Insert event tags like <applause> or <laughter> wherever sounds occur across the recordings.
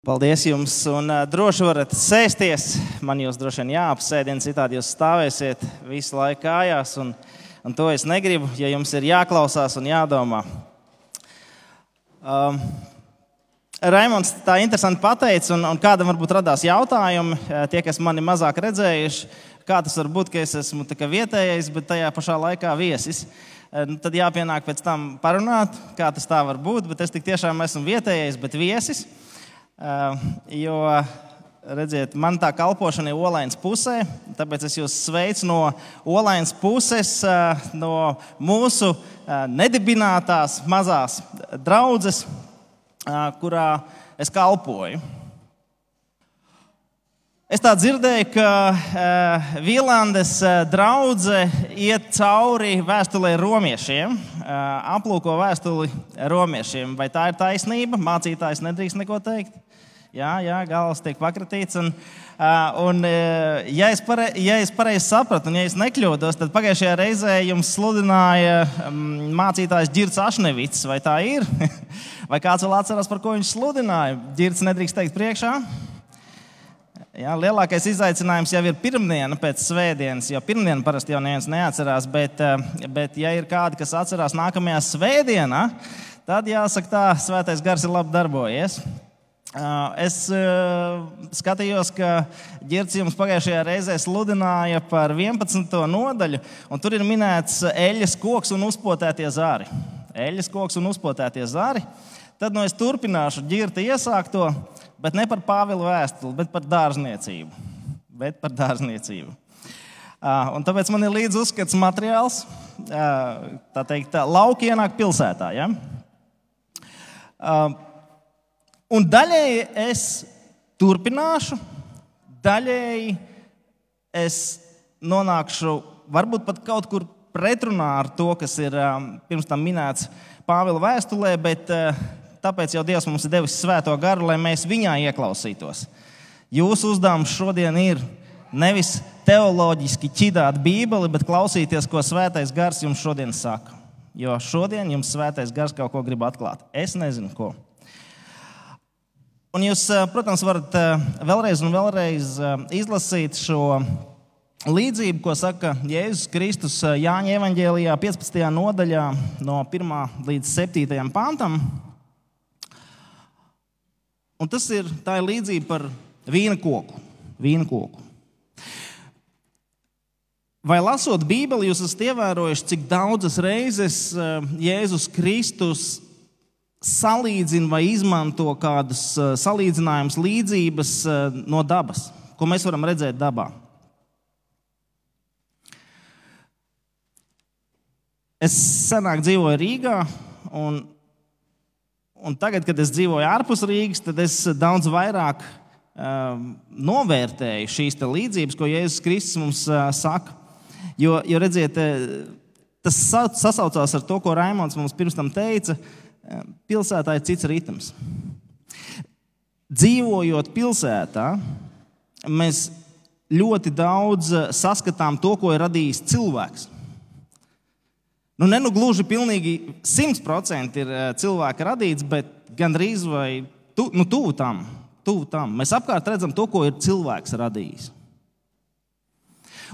Paldies jums, un droši varat sēsties. Man jūs droši vien jāapsēdina, citādi jūs stāvēsiet visu laiku kājās, un, un to es negribu, ja jums ir jāklausās un jādomā. Um, Raimons tā interesanti pateica, un, un kādam varbūt radās jautājumi, tie, kas mani mazāk redzējuši, kā tas var būt, ka es esmu vietējais, bet tajā pašā laikā viesis. Nu, tad jāpienāk pēc tam parunāt, kā tas tā var būt, bet es tiešām esmu vietējais, bet viesis. Jo, redziet, man tā kalpošana ir olainas pusē, tāpēc es jūs sveicu no olainas puses, no mūsu nedibinātās mazās draudzes, kurā es kalpoju. Es tā dzirdēju, ka uh, Vīlandes uh, draudzene iet cauri vēstulē romiešiem, uh, aplūko vēstuli romiešiem. Vai tā ir taisnība? Mācītājs nedrīkst neko teikt. Jā, jā galvas tiek pakratīts. Un, uh, un, uh, ja es, pare, ja es pareizi sapratu, un ja es nekļūdos, tad pagājušajā reizē jums sludināja um, mācītājs Girts Ašnevits. Vai tā ir? <laughs> vai kāds vēl atcerās, par ko viņš sludināja? Girts nedrīkst teikt priekšā. Ja, lielākais izaicinājums jau ir pirmdiena pēc svētdienas, jo pirmdienu parasti jau neviens neatcerās. Bet, eh, bet ja ir kādi, kas atcerās nākamajā svētdienā, tad jāsaka, tā svētais gars ir labi darbojies. Eh, es eh, skatījos, ka Girts jums pagājušajā reizē sludināja par 11. nodaļu, un tur ir minēts eļļas koks un uzpotētie zāri. Eļļas koks un uzpotētie zāri. Tad nu, es turpināšu ģirta iesākto bet ne par Pāvila vēstuli, bet par dārzniecību. Bet par dārzniecību. Un tāpēc man ir līdzi uzskats materiāls, tā teikt, tā, lauki ienāk pilsētā. Ja? Un daļēji es turpināšu, daļēji es nonākšu varbūt pat kaut kur pretrunā ar to, kas ir pirms tam minēts Pāvila vēstulē, bet tāpēc jau Dievs mums ir devis svēto garu, lai mēs viņā ieklausītos. Jūsu uzdevums šodien ir nevis teoloģiski ķidāt Bībeli, bet klausīties, ko svētais gars jums šodien saka. Jo šodien jums svētais gars kaut ko grib atklāt. Es nezinu, ko. Un jūs, eh, protams, varat eh, vēlreiz un vēlreiz eh, izlasīt šo līdzību, ko saka Jēzus Kristus Jāņa Evangelijā, 15. nodaļā, no 1 līdz 7. pantam. Un tas ir, ir līdzība par vīna koku. Vīna koku. Vai lasot Bībeli, jūs esat ievērojuši, cik daudzas reizes eh, Jēzus Kristus salīdzina vai izmanto kādus eh, salīdzinājumus, līdzības eh, no dabas, ko mēs varam redzēt dabā? Es senāk dzīvoju Rīgā, un Un tagad, kad es dzīvoju ārpus Rīgas, tad es daudz vairāk um, novērtēju šīs līdzības, ko Jēzus Kristus mums uh, saka. Jo, jo redziet, uh, tas sasaucās ar to, ko Raimons mums pirms tam teica. Uh, pilsētā ir cits ritms. Dzīvojot pilsētā, mēs ļoti daudz saskatām to, ko ir radījis cilvēks. Nu, ne nu gluži pilnīgi 100% ir eh, cilvēka radīts, bet gandrīz vai tu, nu, tuvu tam, tuvu tam. Mēs apkārt redzam to, ko ir cilvēks radījis.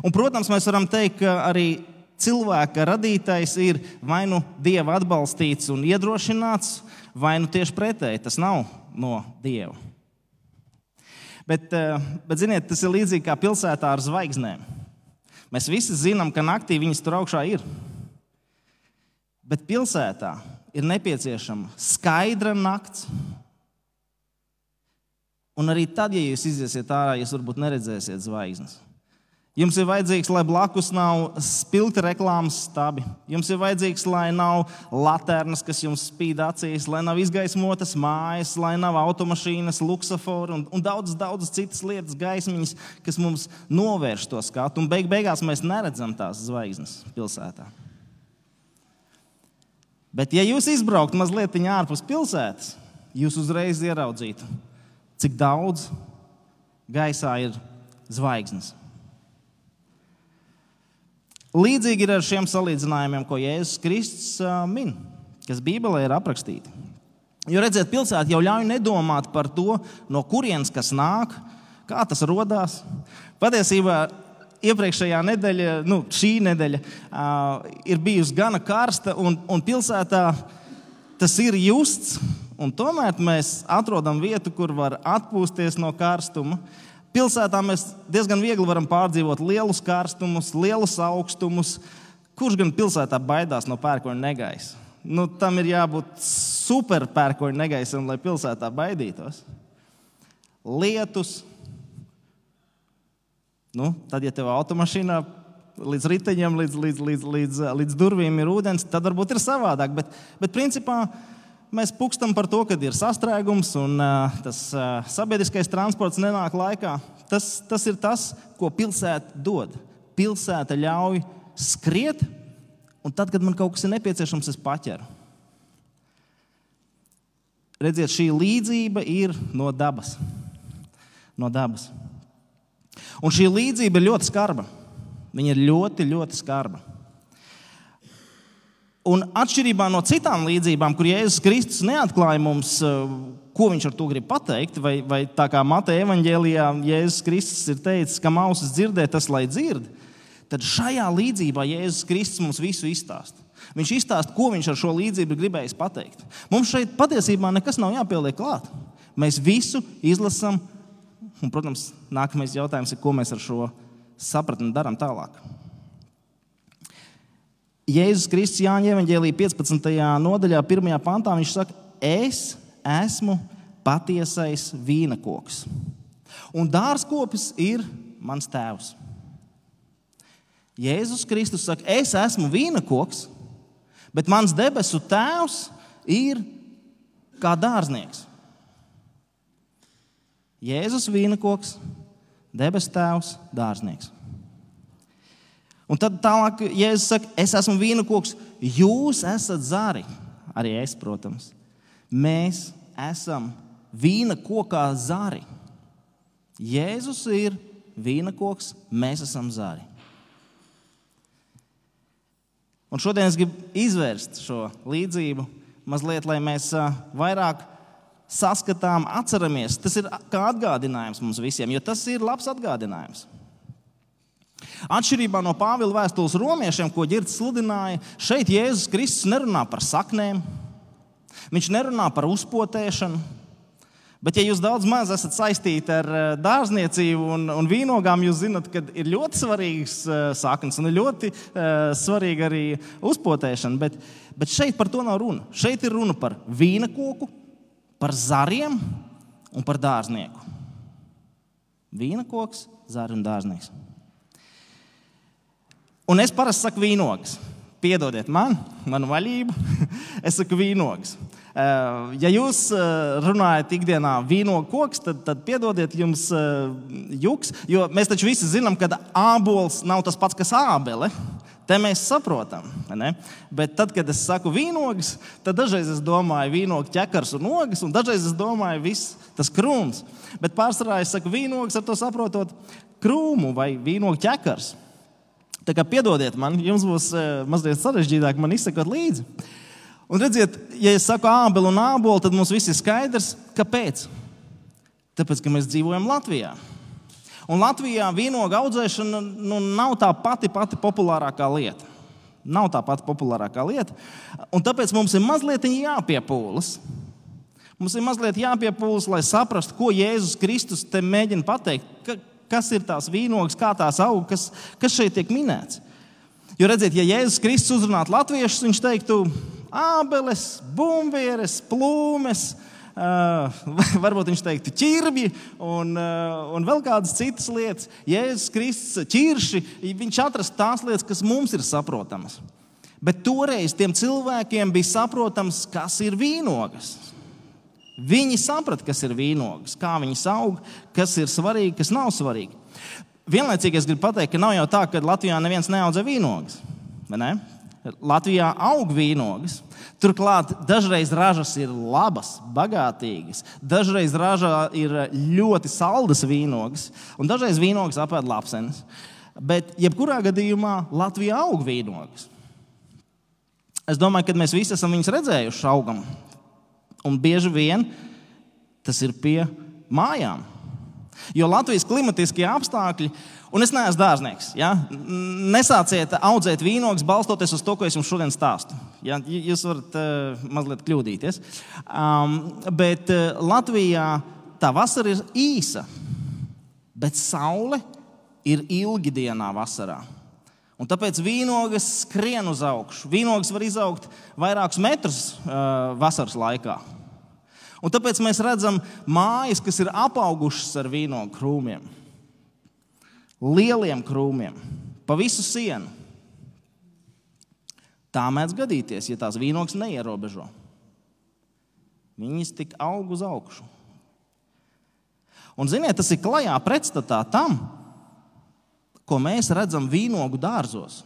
Un, protams, mēs varam teikt, ka arī cilvēka radītais ir vai nu dieva atbalstīts un iedrošināts, vai nu tieši pretēji tas nav no dieva. Bet, eh, bet ziniet, tas ir līdzīgi kā pilsētā ar zvaigznēm. Mēs visi zinām, ka naktī viņas tur augšā ir. Bet pilsētā ir nepieciešama skaidra nakts. Un arī tad, ja jūs iziesiet ārā, jūs varbūt neredzēsiet zvaigznes. Jums ir vajadzīgs, lai blakus nav spilgti reklāmas stabi. Jums ir vajadzīgs, lai nav laternas, kas jums spīd acīs, lai nav izgaismotas mājas, lai nav automašīnas, luksafori un, un daudzas, daudzas citas lietas, gaismiņas, kas mums novērš to skatu. Un beig beigās mēs neredzam tās zvaigznes pilsētā. Bet, ja jūs izbrauktu mazliet ārpus pilsētas, jūs uzreiz ieraudzītu, cik daudz gaisā ir zvaigznes. Līdzīgi ir ar šiem salīdzinājumiem, ko Jēzus Kristus min, kas Bībelē ir aprakstīti. Jo redziet, pilsēta jau ļauj nedomāt par to, no kurienes kas nāk, kā tas radās. Patiesībā iepriekšējā nedēļa, nu, šī nedēļa, uh, ir bijusi gana karsta, un, un pilsētā tas ir justs. Tomēr mēs atrodam vietu, kur var atpūsties no karstuma. Pilsētā mēs diezgan viegli varam pārdzīvot lielus karstumus, lielus augstumus. Kurš gan pilsētā baidās no pērkoņa negaisa? Nu, tam ir jābūt super pērkoņa negaisam, lai pilsētā baidītos. Lietus. Nu, tad, ja tev automašīnā līdz riteņiem, līdz, līdz, līdz, līdz, līdz durvīm ir ūdens, tad varbūt ir savādāk. Bet, bet principā mēs pukstam par to, ka ir sastrēgums un uh, tas uh, sabiedriskais transports nenāk laikā. Tas, tas ir tas, ko pilsēta dod. Pilsēta ļauj skriet Un tad, kad man kaut kas ir nepieciešams, es paķeru. Redziet, šī līdzība ir no dabas. No dabas. Un šī līdzība ir ļoti skarba. Viņa ir ļoti, ļoti skarba. Un atšķirībā no citām līdzībām, kur Jēzus Kristus neatklāja mums, eh, ko viņš ar to grib pateikt, vai, vai tā kā Mateja evanģēlijā Jēzus Kristus ir teicis, ka mausas dzirdē, tas lai dzird, tad šajā līdzībā Jēzus Kristus mums visu izstāsta. Viņš izstāsta, ko viņš ar šo līdzību gribējis pateikt. Mums šeit patiesībā nekas nav jāpieliek klāt. Mēs visu izlasām, un, protams, nākamais jautājums ir, ko mēs ar šo sapratni darām tālāk. Jēzus Kristus Jāņa Evangelija 15. nodaļā, 1. pantā, viņš saka, es esmu patiesais vīnakoks, un dārzkopis ir mans tēvs. Jēzus Kristus saka, es esmu vīnakoks, bet mans debesu tēvs ir kā dārznieks. Jēzus vīnakoks, debesu tēvs, dārznieks. Un tad tālāk Jēzus saka, es esmu vīnakoks, jūs esat zari. Arī es, protams. Mēs esam vīna kokā zari. Jēzus ir vīnakoks, mēs esam zari. Un šodien es gribu izvērst šo līdzību mazliet, lai mēs vairāk saskatām, atceramies. Tas ir kā atgādinājums mums visiem, jo tas ir labs atgādinājums. Atšķirībā no Pāvila vēstules romiešiem, ko Girts sludināja, šeit Jēzus Kristus nerunā par saknēm, viņš nerunā par uzpotēšanu, Bet, ja jūs daudz maz esat saistīti ar eh, dārzniecību un, un vīnogām, jūs zinat, ka ir ļoti svarīgs uh, saknes un ļoti uh, svarīga arī uzpotēšana. Bet, bet šeit par to nav runa. Šeit ir runa par vīna koku, par zariem un par dārznieku. Vīna koks, zari un dārznieks. Un es parasti saku vīnogas. Piedodiet man, manu vaļību. <laughs> es saku vīnogas. Eh, ja jūs eh, runājat ikdienā vīnogu koks, tad, tad piedodiet jums eh, juks, jo mēs taču visi zinām, ka ābols nav tas pats, kas ābele. Te mēs saprotam. Bet tad, kad es saku vīnogas, tad dažreiz es domāju vīnogu ķekars un ogas, un dažreiz es domāju viss tas krūms. Bet pārsvarā es saku vīnogas ar to saprotot krūmu vai vīnogu ķekars. Tā kā piedodiet man, jums būs mazliet sarežģītāk man izsekot līdzi. Un redziet, ja es saku ābeli un ābolu, tad mums viss ir skaidrs, kāpēc. Tāpēc, ka mēs dzīvojam Latvijā. Un Latvijā vīnogu audzēšana nu, nav tā pati, pati populārākā lieta. Nav tā pati populārākā lieta. Un tāpēc mums ir mazliet jāpiepūlas. Mums ir mazliet jāpiepūlas, lai saprastu, ko Jēzus Kristus te mēģina pateikt. Ka, kas ir tās vīnogas, kā tās aug, kas, kas šeit tiek minēts. Jo redziet, ja Jēzus Kristus uzrunātu latviešus, viņš teiktu, ābeles, bumbieres, plūmes. Uh, <laughs> varbūt viņš teiktu, ķirbji un, uh, un vēl kādas citas lietas. Jēzus Kristus, ķirši, viņš atrasta tās lietas, kas mums ir saprotamas. Bet toreiz tiem cilvēkiem bija saprotams, kas ir vīnogas. Viņi saprata, kas ir vīnogas, kā viņas aug, kas ir svarīgi, kas nav svarīgi. Vienlaicīgi es gribu pateikt, ka nav jau tā, ka Latvijā neviens neaudzē vīnogas. Ne? Latvijā aug vīnogas. Turklāt dažreiz ražas ir labas, bagātīgas, dažreiz ražā ir ļoti saldas vīnogas, un dažreiz vīnogas apēd lapsenes. Bet, jebkurā gadījumā, Latvijā aug vīnogas. Es domāju, ka mēs visi esam viņus redzējuši augam. Un bieži vien tas ir pie mājām. Jo Latvijas klimatiskie apstākļi, un es neesmu dārznieks, ja? nesāciet audzēt vīnogus balstoties uz to, ko es jums šodien stāstu. Ja? Jūs varat uh, mazliet kļūdīties. Um, bet uh, Latvijā tā vasara ir īsa, bet saule ir ilgi dienā vasarā. Un tāpēc vīnogas skrien uz augšu. Vīnogas var izaugt vairākus metrus uh, vasaras laikā. Un tāpēc mēs redzam mājas, kas ir apaugušas ar vīnogu krūmiem, lieliem krūmiem, pa visu sienu. Tā mēdz gadīties, ja tās vīnogas neierobežo. Viņas tik aug uz augšu. Un, ziniet, tas ir klajā pretstatā tam, ko mēs redzam vīnogu dārzos.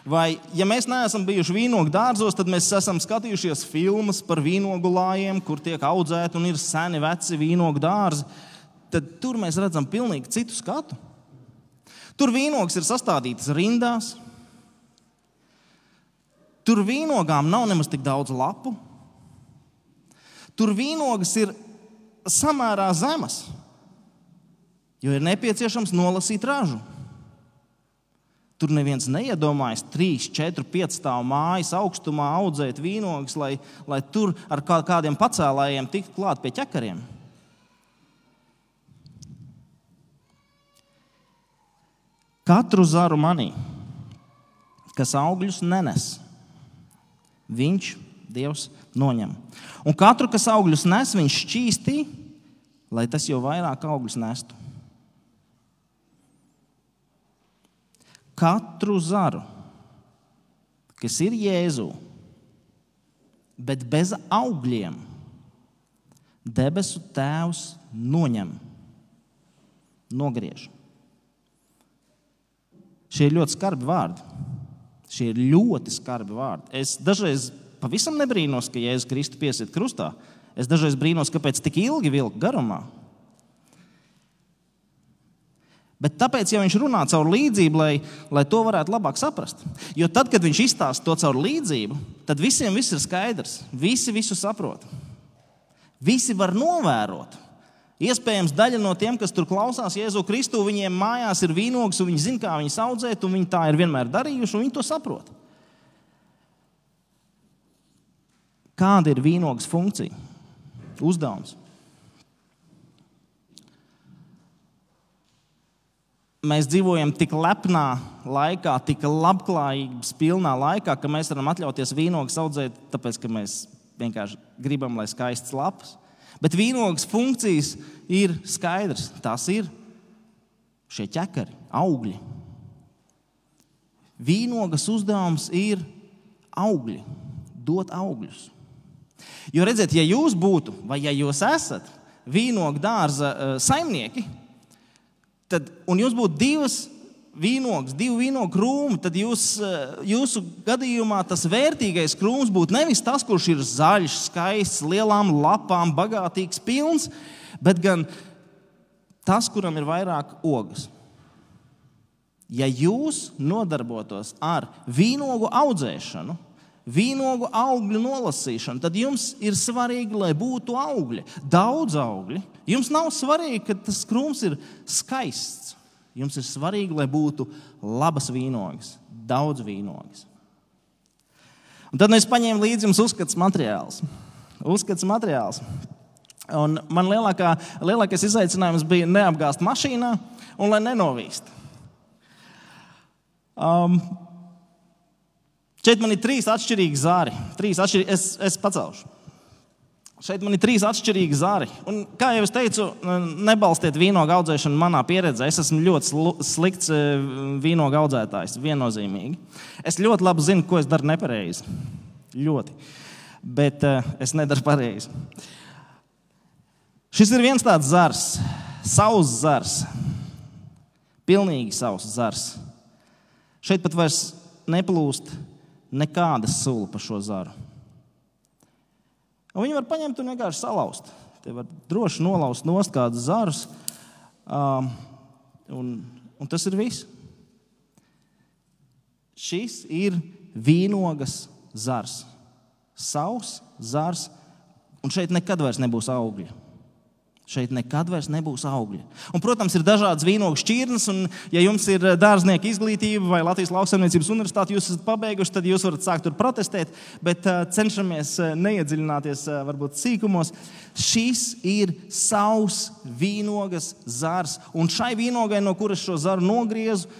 Vai, ja mēs neesam bijuši vīnogu dārzos, tad mēs esam skatījušies filmas par vīnogu lājiem, kur tiek audzēti un ir seni, veci vīnogu dārzi. Tad tur mēs redzam pilnīgi citu skatu. Tur vīnogas ir sastādītas rindās. Tur vīnogām nav nemaz tik daudz lapu. Tur vīnogas ir samērā zemas jo ir nepieciešams nolasīt ražu. Tur neviens neiedomājas 3, 4, 5 stāvu mājas augstumā audzēt vīnogas, lai, lai tur ar kādiem pacēlājiem tiktu klāt pie ķekariem. Katru zaru manī, kas augļus nenes, viņš, Dievs, noņem. Un katru, kas augļus nes, viņš šķīstī, lai tas jau vairāk augļus nestu. katru zaru, kas ir Jēzu, bet bez augļiem, debesu Tēvs noņem, nogriež. Šie ir ļoti skarbi vārdi. Šie ir ļoti skarbi vārdi. Es dažreiz pavisam nebrīnos, ka Jēzus Kristus piesiet krustā. Es dažreiz brīnos, kāpēc tik ilgi vilka garumā. Bet tāpēc, ja viņš runā caur līdzību, lai, lai to varētu labāk saprast, jo tad, kad viņš izstāsta to caur līdzību, tad visiem viss ir skaidrs. Visi visu saprot. Visi var novērot. Iespējams, daļa no tiem, kas tur klausās Jēzu Kristu, viņiem mājās ir vīnogs, un viņi zina, kā viņus audzēt, un viņi tā ir vienmēr darījuši, un viņi to saprot. Kāda ir vīnogas funkcija? Uzdevums. mēs dzīvojam tik lepnā laikā, tik labklājības pilnā laikā, ka mēs varam atļauties vīnogas audzēt, tāpēc ka mēs vienkārši gribam, lai skaists lapas. Bet vīnogas funkcijas ir skaidrs. Tās ir šie ķekari, augļi. Vīnogas uzdevums ir augļi, dot augļus. Jo redziet, ja jūs būtu, vai ja jūs esat vīnogu dārza uh, saimnieki, tad, un jums būtu divas vīnogas, divi vīnogu krūmi, tad jūs, eh, jūsu gadījumā tas vērtīgais krūms būtu nevis tas, kurš ir zaļš, skaists, lielām lapām, bagātīgs, pilns, bet gan tas, kuram ir vairāk ogas. Ja jūs nodarbotos ar vīnogu audzēšanu, vīnogu augļu nolasīšanu, tad jums ir svarīgi, lai būtu augļi, daudz augļu. Jums nav svarīgi, ka tas krūms ir skaists. Jums ir svarīgi, lai būtu labas vīnogas, daudz vīnogas. Un tad nu es paņēmu līdzi jums uzskats materiāls. Uzskats materiāls. Un man lielākā, lielākais izaicinājums bija neapgāzt mašīnā un lai nenovīst. Um, Šeit man ir trīs atšķirīgi zāri. Trīs atšķirīgi, es, es pacelšu. Šeit man ir trīs atšķirīgi zāri. Un, kā jau es teicu, nebalstiet vīnogu audzēšanu manā pieredzē. Es esmu ļoti slikts e, vīnogu audzētājs, viennozīmīgi. Es ļoti labi zinu, ko es daru nepareizi. Ļoti. Bet uh, es nedaru pareizi. Šis ir viens tāds zars, savs zars. Pilnīgi savs zars. Šeit pat vairs neplūst nekāda sula pa šo zaru. Un viņi var paņemt un vienkārši salauzt. Te var droši nolaust nost kādus zarus, um, un, un tas ir viss. Šis ir vīnogas zars, Savs, zars, un šeit nekad vairs nebūs augļi. Šeit nekad vairs nebūs augļi. Un, protams, ir dažādas vīnogu šķirnes, un, ja jums ir eh, dārznieka izglītība vai Latvijas lauksaimniecības universitāte, jūs esat pabeiguši, tad jūs varat sākt tur protestēt, bet uh, cenšamies uh, neiedziļināties varbūt sīkumos. Šis ir savs vīnogas zars, un šai vīnogai, no kuras šo zaru nogriezu,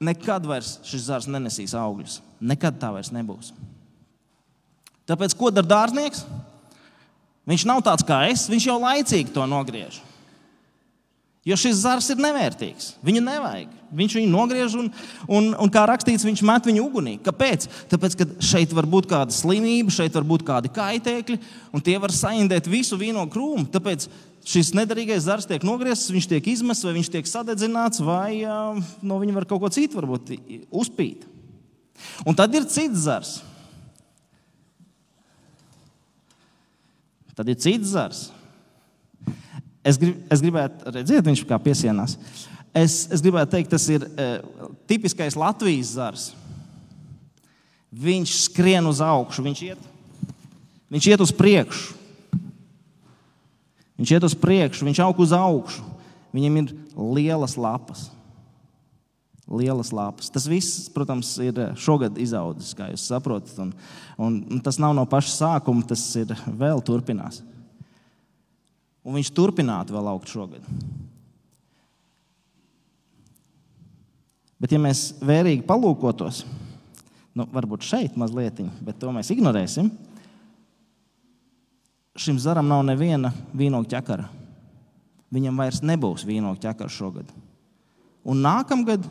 nekad vairs šis zars nenesīs augļus. Nekad tā vairs nebūs. Tāpēc, ko dara dārznieks? Viņš nav tāds kā es, viņš jau laicīgi to nogriež. Jo šis zars ir nevērtīgs. Viņu nevajag. Viņš viņu nogriež un, un, un kā rakstīts, viņš met viņu ugunī. Kāpēc? Tāpēc, ka šeit var būt kāda slimība, šeit var būt kādi kaitēkļi, un tie var saindēt visu vīno krūmu. Tāpēc šis nederīgais zars tiek nogriezts, viņš tiek izmests, vai viņš tiek sadedzināts, vai no viņa var kaut ko citu uzpīt. Un tad ir cits zars. Tad ir cits zars. Es, grib, es gribētu redzēt, viņš kā piesienās. Es, es gribētu teikt, tas ir uh, tipiskais Latvijas zars. Viņš skrien uz augšu, viņš iet, viņš iet uz priekšu. Viņš iet uz priekšu, viņš aug uz augšu. Viņam ir lielas lapas lielas lapas. Tas viss, protams, ir šogad izaudzis, kā jūs saprotat. Un, un, un tas nav no paša sākuma, tas ir vēl turpinās. Un viņš turpinātu vēl augt šogad. Bet, ja mēs vērīgi palūkotos, nu, varbūt šeit mazliet, bet to mēs ignorēsim, šim zaram nav neviena vīnogu ķekara. Viņam vairs nebūs vīnogu ķekara šogad. Un nākamgad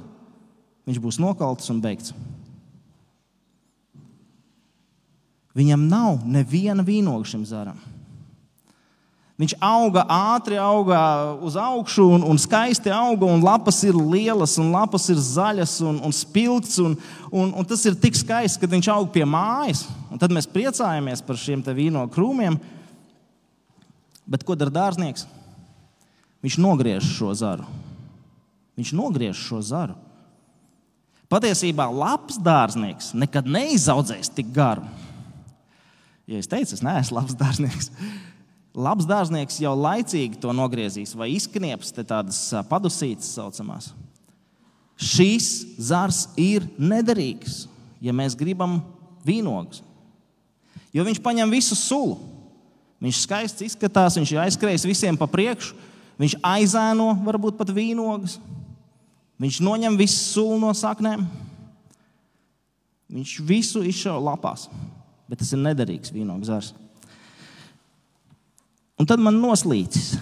viņš būs nokalts un beigts. Viņam nav neviena vīnoga šim zaram. Viņš auga ātri, auga uz augšu, un, un skaisti auga, un lapas ir lielas, un lapas ir zaļas un, un spilgts. Un, un, un tas ir tik skaisti, kad viņš aug pie mājas. Tad mēs priecājamies par šiem vīnogu krūmiem. Bet ko dara dārznieks? Viņš nogriež šo zaru. Viņš nogriež šo zaru. Patiesībā labs dārznieks nekad neizaudzēs tik garu. Ja es teicu, es neesmu labs dārznieks. Labs dārznieks jau laicīgi to nogriezīs, vai izknieps tādas padusītas saucamās. Šīs zars ir nederīgs, ja mēs gribam vīnogus. Jo viņš paņem visu sulu. Viņš skaisti izskatās, viņš ir aizskrējis visiem pa priekšu, viņš aizēno varbūt pat vīnogus. Viņš noņem visu sulu no saknēm. Viņš visu izšauja lapās, bet tas ir nederīgs vīnogu zars. Un tad man noslīcis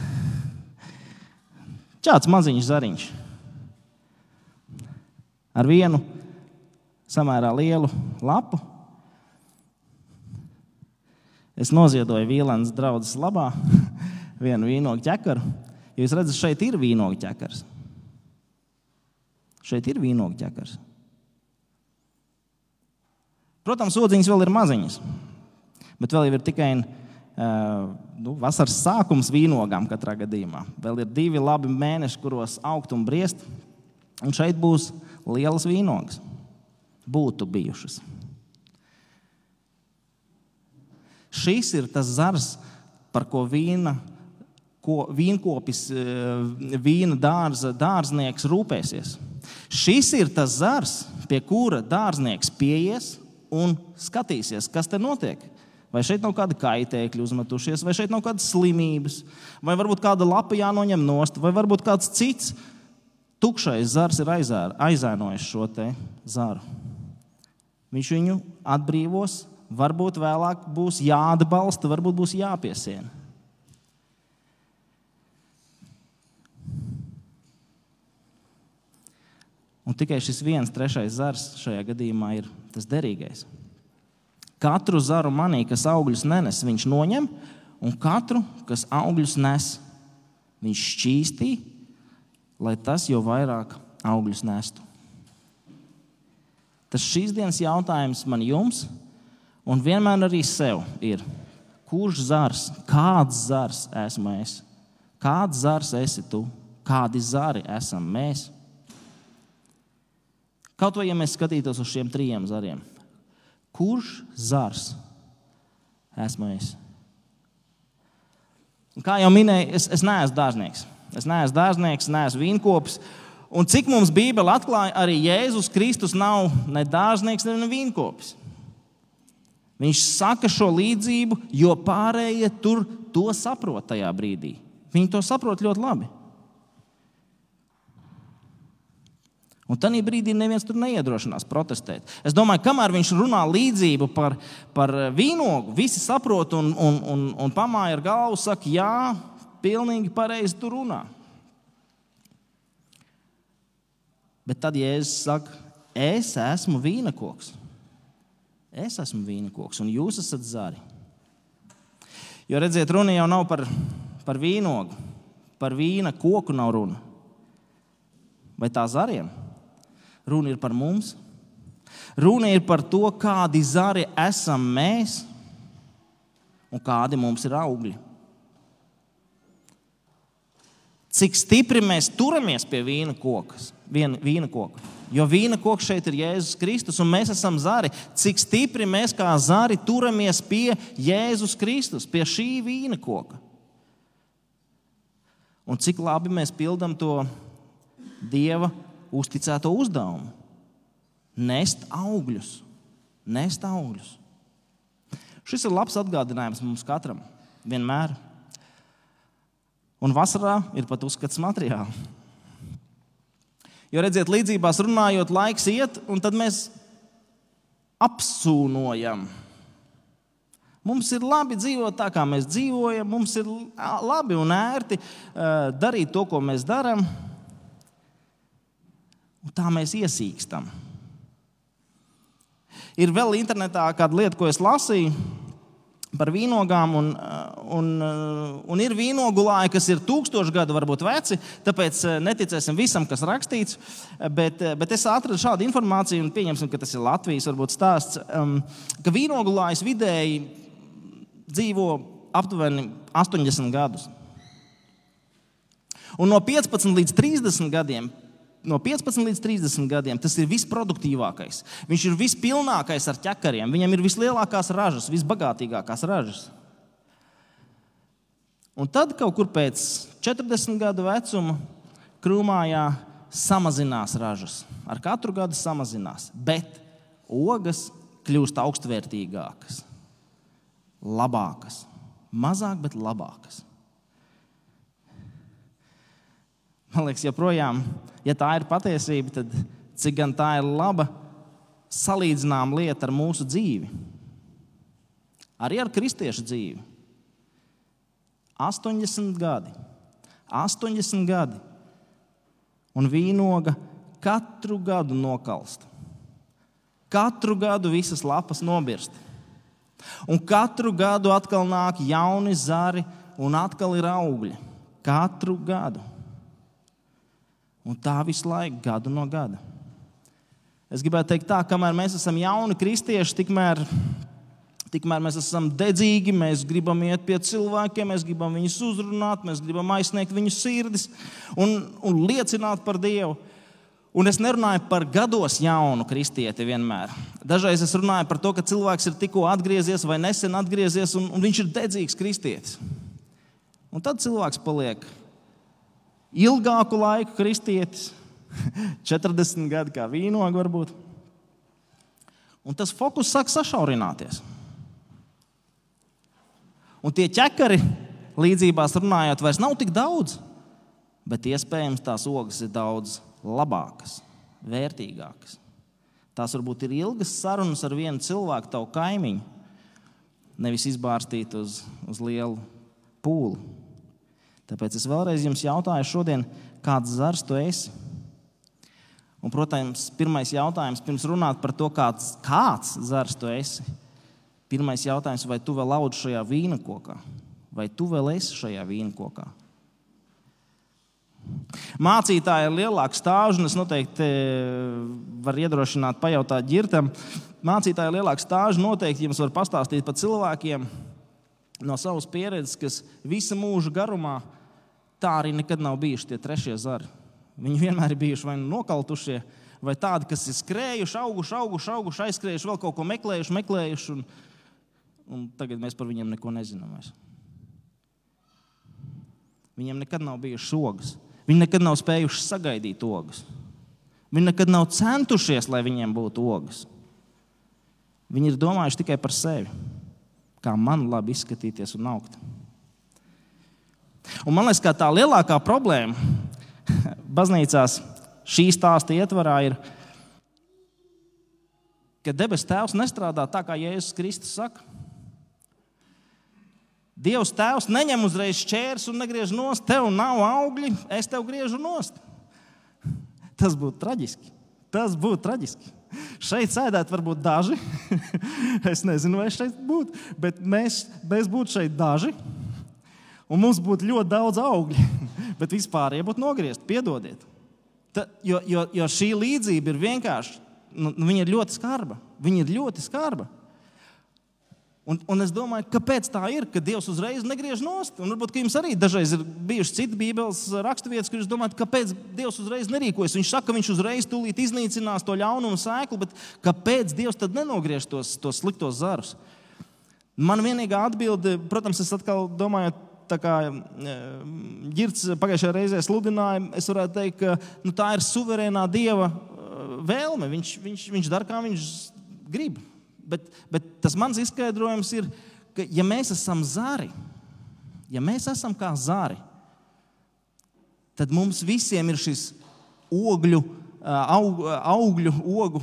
šāds maziņš zariņš ar vienu samērā lielu lapu. Es noziedoju Vīlānas draugas labā <laughs> vienu vīnogu ķekaru. Jūs redzat, šeit ir vīnogu ķekars. Šeit ir vīnogu ķekars. Protams, odziņas vēl ir maziņas, bet vēl ir tikai nu, vasaras sākums vīnogām katrā gadījumā. Vēl ir divi labi mēneši, kuros augt un briest, un šeit būs lielas vīnogas. Būtu bijušas. Šis ir tas zars, par ko vīna ko vīnkopis, vīna dārza, dārznieks rūpēsies. Šis ir tas zars, pie kura dārznieks pieies un skatīsies, kas te notiek. Vai šeit nav kāda kaitēkļa uzmetušies, vai šeit nav kādas slimības, vai varbūt kāda lapa jānoņem nost, vai varbūt kāds cits tukšais zars ir aizēnojis šo zaru. Viņš viņu atbrīvos, varbūt vēlāk būs jāatbalsta, varbūt būs jāpiesiena. Un tikai šis viens trešais zars šajā gadījumā ir tas derīgais. Katru zaru manī, kas augļus nenes, viņš noņem, un katru, kas augļus nes, viņš šķīstī, lai tas jau vairāk augļus nestu. Tas šīs dienas jautājums man jums, un vienmēr arī sev ir, kurš zars, kāds zars esmu es, kāds zars esi tu, kādi zari esam mēs. Kaut vai ja mēs skatītos uz šiem trim zariem, kurš zars esmu es. Un kā jau minēju, es, es neesmu dārznieks. Es neesmu dārznieks, neesmu vīnkopis. Un cik mums Bībele atklāja, arī Jēzus Kristus nav ne dārznieks, ne vīnkopis. Viņš saka šo līdzību, jo pārējie tur to saprot tajā brīdī. Viņi to saprot ļoti labi. Un tajā brīdī neviens tur neiedrošinās protestēt. Es domāju, kamēr viņš runā līdzību par, par vīnogu, visi saprot un, un, un, un pamāja ar galvu, saka, jā, pilnīgi pareizi tur runā. Bet tad, ja es saku, es esmu vīna koks, es esmu vīna koks un jūs esat zari. Jo redziet, runa jau nav par, par vīnogu, par vīna koku nav runa. Vai tā zariem? Runa ir par mums. Runa ir par to, kādi zari esam mēs un kādi mums ir augļi. Cik stipri mēs turamies pie vīna kokas, vien, vīna koka. Jo vīna koks šeit ir Jēzus Kristus, un mēs esam zari. Cik stipri mēs kā zari turamies pie Jēzus Kristus, pie šī vīna koka. Un cik labi mēs pildām to Dieva uzticēto uzdevumu - nest augļus. Nest augļus. Šis ir labs atgādinājums mums katram. Vienmēr. Un vasarā ir pat uzskats materiāli. Jo redziet, līdzībās runājot, laiks iet, un tad mēs apsūnojam. Mums ir labi dzīvot tā, kā mēs dzīvojam, mums ir labi un ērti darīt to, ko mēs darām. Un tā mēs iesīkstam. Ir vēl internetā kāda lieta, ko es lasīju par vīnogām. Un, un, un ir vīnogulāji, kas ir tūkstoši gadu, varbūt veci. Tāpēc eh, neticēsim visam, kas rakstīts. Bet, bet es atradu šādu informāciju, un pieņemsim, ka tas ir Latvijas varbūt, stāsts, um, ka vīnogulājs vidēji dzīvo aptuveni 80 gadus. Un no 15 līdz 30 gadiem no 15 līdz 30 gadiem tas ir visproduktīvākais. Viņš ir vispilnākais ar ķekariem, viņam ir vislielākās ražas, visbagātīgākās ražas. Un tad kaut kur pēc 40 gadu vecuma krūmājā samazinās ražas. Ar katru gadu samazinās, bet ogas kļūst augstvērtīgākas, labākas. Mazāk, bet labākas. Man liekas, joprojām, ja tā ir patiesība, tad cik gan tā ir laba salīdzināma lieta ar mūsu dzīvi. Arī ar kristiešu dzīvi. 80 gadi. 80 gadi. Un vīnoga katru gadu nokalst. Katru gadu visas lapas nobirst. Un katru gadu atkal nāk jauni zari, un atkal ir augļi. Katru gadu. Un tā visu laiku, gadu no gada. Es gribētu teikt, tā, kamēr mēs esam jauni kristieši, tikmēr, tikmēr mēs esam dedzīgi, mēs gribam iet pie cilvēkiem, mēs gribam viņus uzrunāt, mēs gribam aizsniegt viņu sirdis un, un liecināt par Dievu. Un es nerunāju par gados jaunu kristieti vienmēr. Dažreiz es runāju par to, ka cilvēks ir tikko atgriezies vai nesen atgriezies, un, un viņš ir dedzīgs kristietis. Un tad cilvēks paliek ilgāku laiku kristietis, <laughs> 40 gadi kā vīnogu varbūt. Un tas fokus sāk sašaurināties. Un tie ķekari, līdzībās runājot, vairs nav tik daudz, bet iespējams tās ogas ir daudz labākas, vērtīgākas. Tās varbūt ir ilgas sarunas ar vienu cilvēku, tavu kaimiņu, nevis izbāztīt uz, uz lielu pūli. Tāpēc es vēlreiz jums jautāju, šodien, kāds zars tu esi? Un, protams, pirmais jautājums, pirms runāt par to, kāds, kāds zars tu esi, pirmais jautājums, vai tu vēl audz šajā vīna kokā, vai tu vēl esi šajā vīna kokā? Mācītāji ir lielāka stāža, un es noteikti eh, varu iedrošināt, pajautāt ģirtam. Mācītāji ir lielāka stāža, noteikti jums var pastāstīt par cilvēkiem no savas pieredzes, kas visa mūža garumā tā arī nekad nav bijuši tie trešie zari. Viņi vienmēr ir bijuši vai nu nokautušie, vai tādi, kas ir skrējuši, auguši, auguši, auguši aizskrējuši, vēl kaut ko meklējuši, meklējuši. Un, un tagad mēs par viņiem neko nezinām. Vairs. Viņiem nekad nav bijušas ogas. Viņi nekad nav spējuši sagaidīt ogas. Viņi nekad nav centušies, lai viņiem būtu ogas. Viņi ir domājuši tikai par sevi, kā man labi izskatīties un augt. Un man liekas, ka tā lielākā problēma <laughs> baznīcās šī stāsta ietvarā ir, ka debes Tēvs nestrādā tā, kā Jēzus Kristus saka. Dievs Tēvs neņem uzreiz čērs un negriež nost. Tev nav augļi, es tev griežu nost. <laughs> Tas būtu traģiski. Tas būtu traģiski. Šeit sēdētu varbūt daži. <laughs> es nezinu, vai šeit būtu, bet mēs, mēs būtu šeit daži. Un mums būtu ļoti daudz augļu, <laughs> bet vispār ja būtu nogriezti. Piedodiet. Ta, jo, jo, jo šī līdzība ir vienkārši, nu, viņa ir ļoti skarba. Viņa ir ļoti skarba. Un, un es domāju, kāpēc tā ir, ka Dievs uzreiz negriež nost. Un varbūt jums arī dažreiz ir bijušas citas Bībeles raksturvietas, kur jūs domājat, kāpēc Dievs uzreiz nerīkojas. Viņš saka, ka viņš uzreiz tūlīt iznīcinās to ļaunumu sēklu, bet kāpēc Dievs tad nenogriež tos, tos sliktos zarus? Man vienīgā atbilde, protams, es atkal domāju, kā Girts pagājušajā reizē sludināja, es varētu teikt, ka nu, tā ir suverēnā Dieva vēlme. Viņš, viņš, viņš dara, kā viņš grib bet, bet tas mans izskaidrojums ir, ka ja mēs esam zari, ja mēs esam kā zari, tad mums visiem ir šis ogļu. Aug, augļu, ogu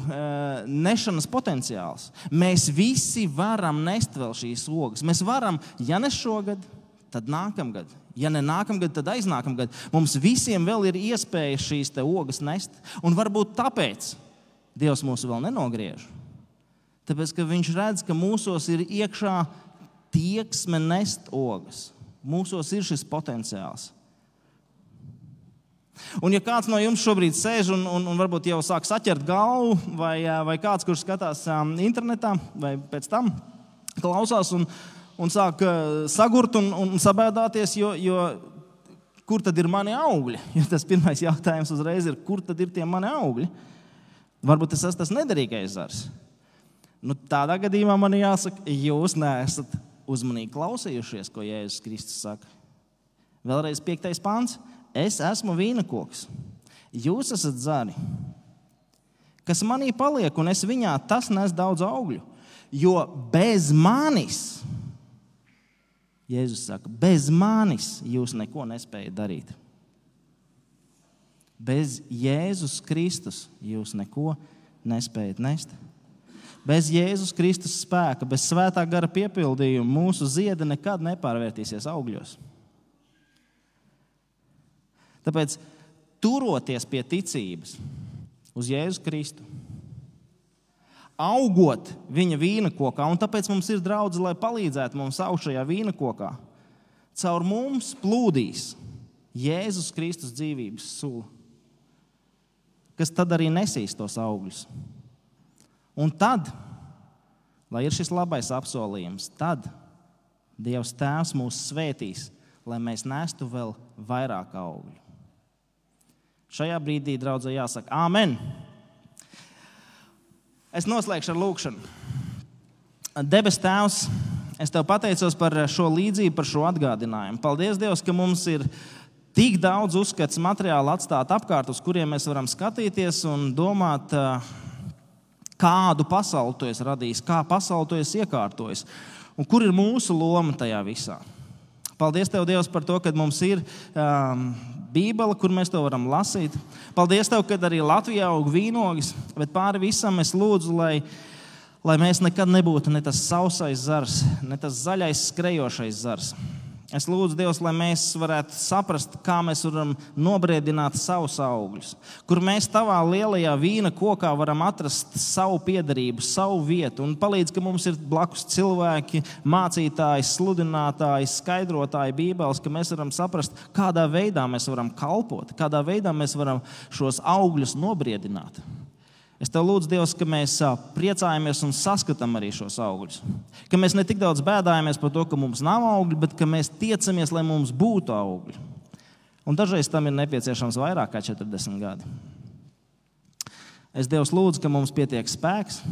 nešanas potenciāls. Mēs visi varam nest vēl šīs ogas. Mēs varam, ja ne šogad, tad nākamgad. Ja ne nākamgad, tad aiznākamgad. Mums visiem vēl ir iespēja šīs ogas nest. Un varbūt tāpēc Dievs mūs vēl nenogriež. Tāpēc, ka viņš redz, ka mūsos ir iekšā tieksme nest ogas. Mūsos ir šis potenciāls. Un, ja kāds no jums šobrīd sēž un, un, un varbūt jau sāk saķert galvu, vai, vai kāds, kurš skatās um, internetā, vai pēc tam klausās un, un sāk sagurt un, un sabēdāties, jo, jo kur tad ir mani augļi? Jo tas pirmais jautājums uzreiz ir, kur tad ir tie mani augļi? Varbūt tas esmu tas nederīgais zars. Nu, tādā gadījumā man jāsaka, jūs neesat uzmanīgi klausījušies, ko Jēzus Kristus saka. Vēlreiz piektais pāns. Es esmu vīna koks. Jūs esat zari. Kas manī paliek, un es viņā, tas nes daudz augļu. Jo bez manis, Jēzus saka, bez manis jūs neko nespējat darīt. Bez Jēzus Kristus jūs neko nespējat nest. Bez Jēzus Kristus spēka, bez svētā gara piepildījuma mūsu ziedi nekad nepārvērtīsies augļos. Tāpēc turoties pie ticības uz Jēzu Kristu, augot viņa vīna kokā, un tāpēc mums ir draugi, lai palīdzētu mums augt šajā vīna kokā, caur mums plūdīs Jēzus Kristus dzīvības sula, kas tad arī nesīs tos augļus. Un tad, lai ir šis labais apsolījums, tad Dievs Tēvs mūs svētīs, lai mēs nestu vēl vairāk augļu. Šajā brīdī, draudzē, jāsaka, Āmen! Es noslēgšu ar lūkšanu. Debes Tēvs, es Tev pateicos par šo līdzību, par šo atgādinājumu. Paldies, Dievs, ka mums ir tik daudz uzskats materiālu atstāt apkārt, uz kuriem mēs varam skatīties un domāt, Kādu pasauli tu esi radījis, kā pasauli tu esi iekārtojis un kur ir mūsu loma tajā visā. Paldies, Tev, Dievs, par to, ka mums ir um, Bībele, kur mēs to varam lasīt. Paldies, Tev, ka arī Latvijā aug vīnogis, bet pāri visam es lūdzu, lai, lai mēs nekad nebūtu ne tas sausais zars, ne tas zaļais skrejošais zars Es lūdzu, Dievs, lai mēs varētu saprast, kā mēs varam nobriedināt savus augļus, kur mēs tavā lielajā vīna kokā varam atrast savu piedarību, savu vietu. Un palīdz, ka mums ir blakus cilvēki, mācītāji, sludinātāji, skaidrotāji Bībeles, ka mēs varam saprast, kādā veidā mēs varam kalpot, kādā veidā mēs varam šos augļus nobriedināt. Es te lūdzu, Dievs, ka mēs priecājamies un saskatām arī šos augļus. Ka mēs ne tik daudz bēdājamies par to, ka mums nav augļi, bet ka mēs tiecamies, lai mums būtu augļi. Un dažreiz tam ir nepieciešams vairāk kā 40 gadi. Es Dievs lūdzu, ka mums pietiek spēks,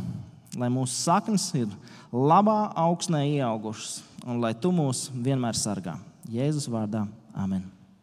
lai mūsu saknes ir labā augsnē ieaugušas, un lai tu mūs vienmēr sargā. Jēzus vārdā. Amen.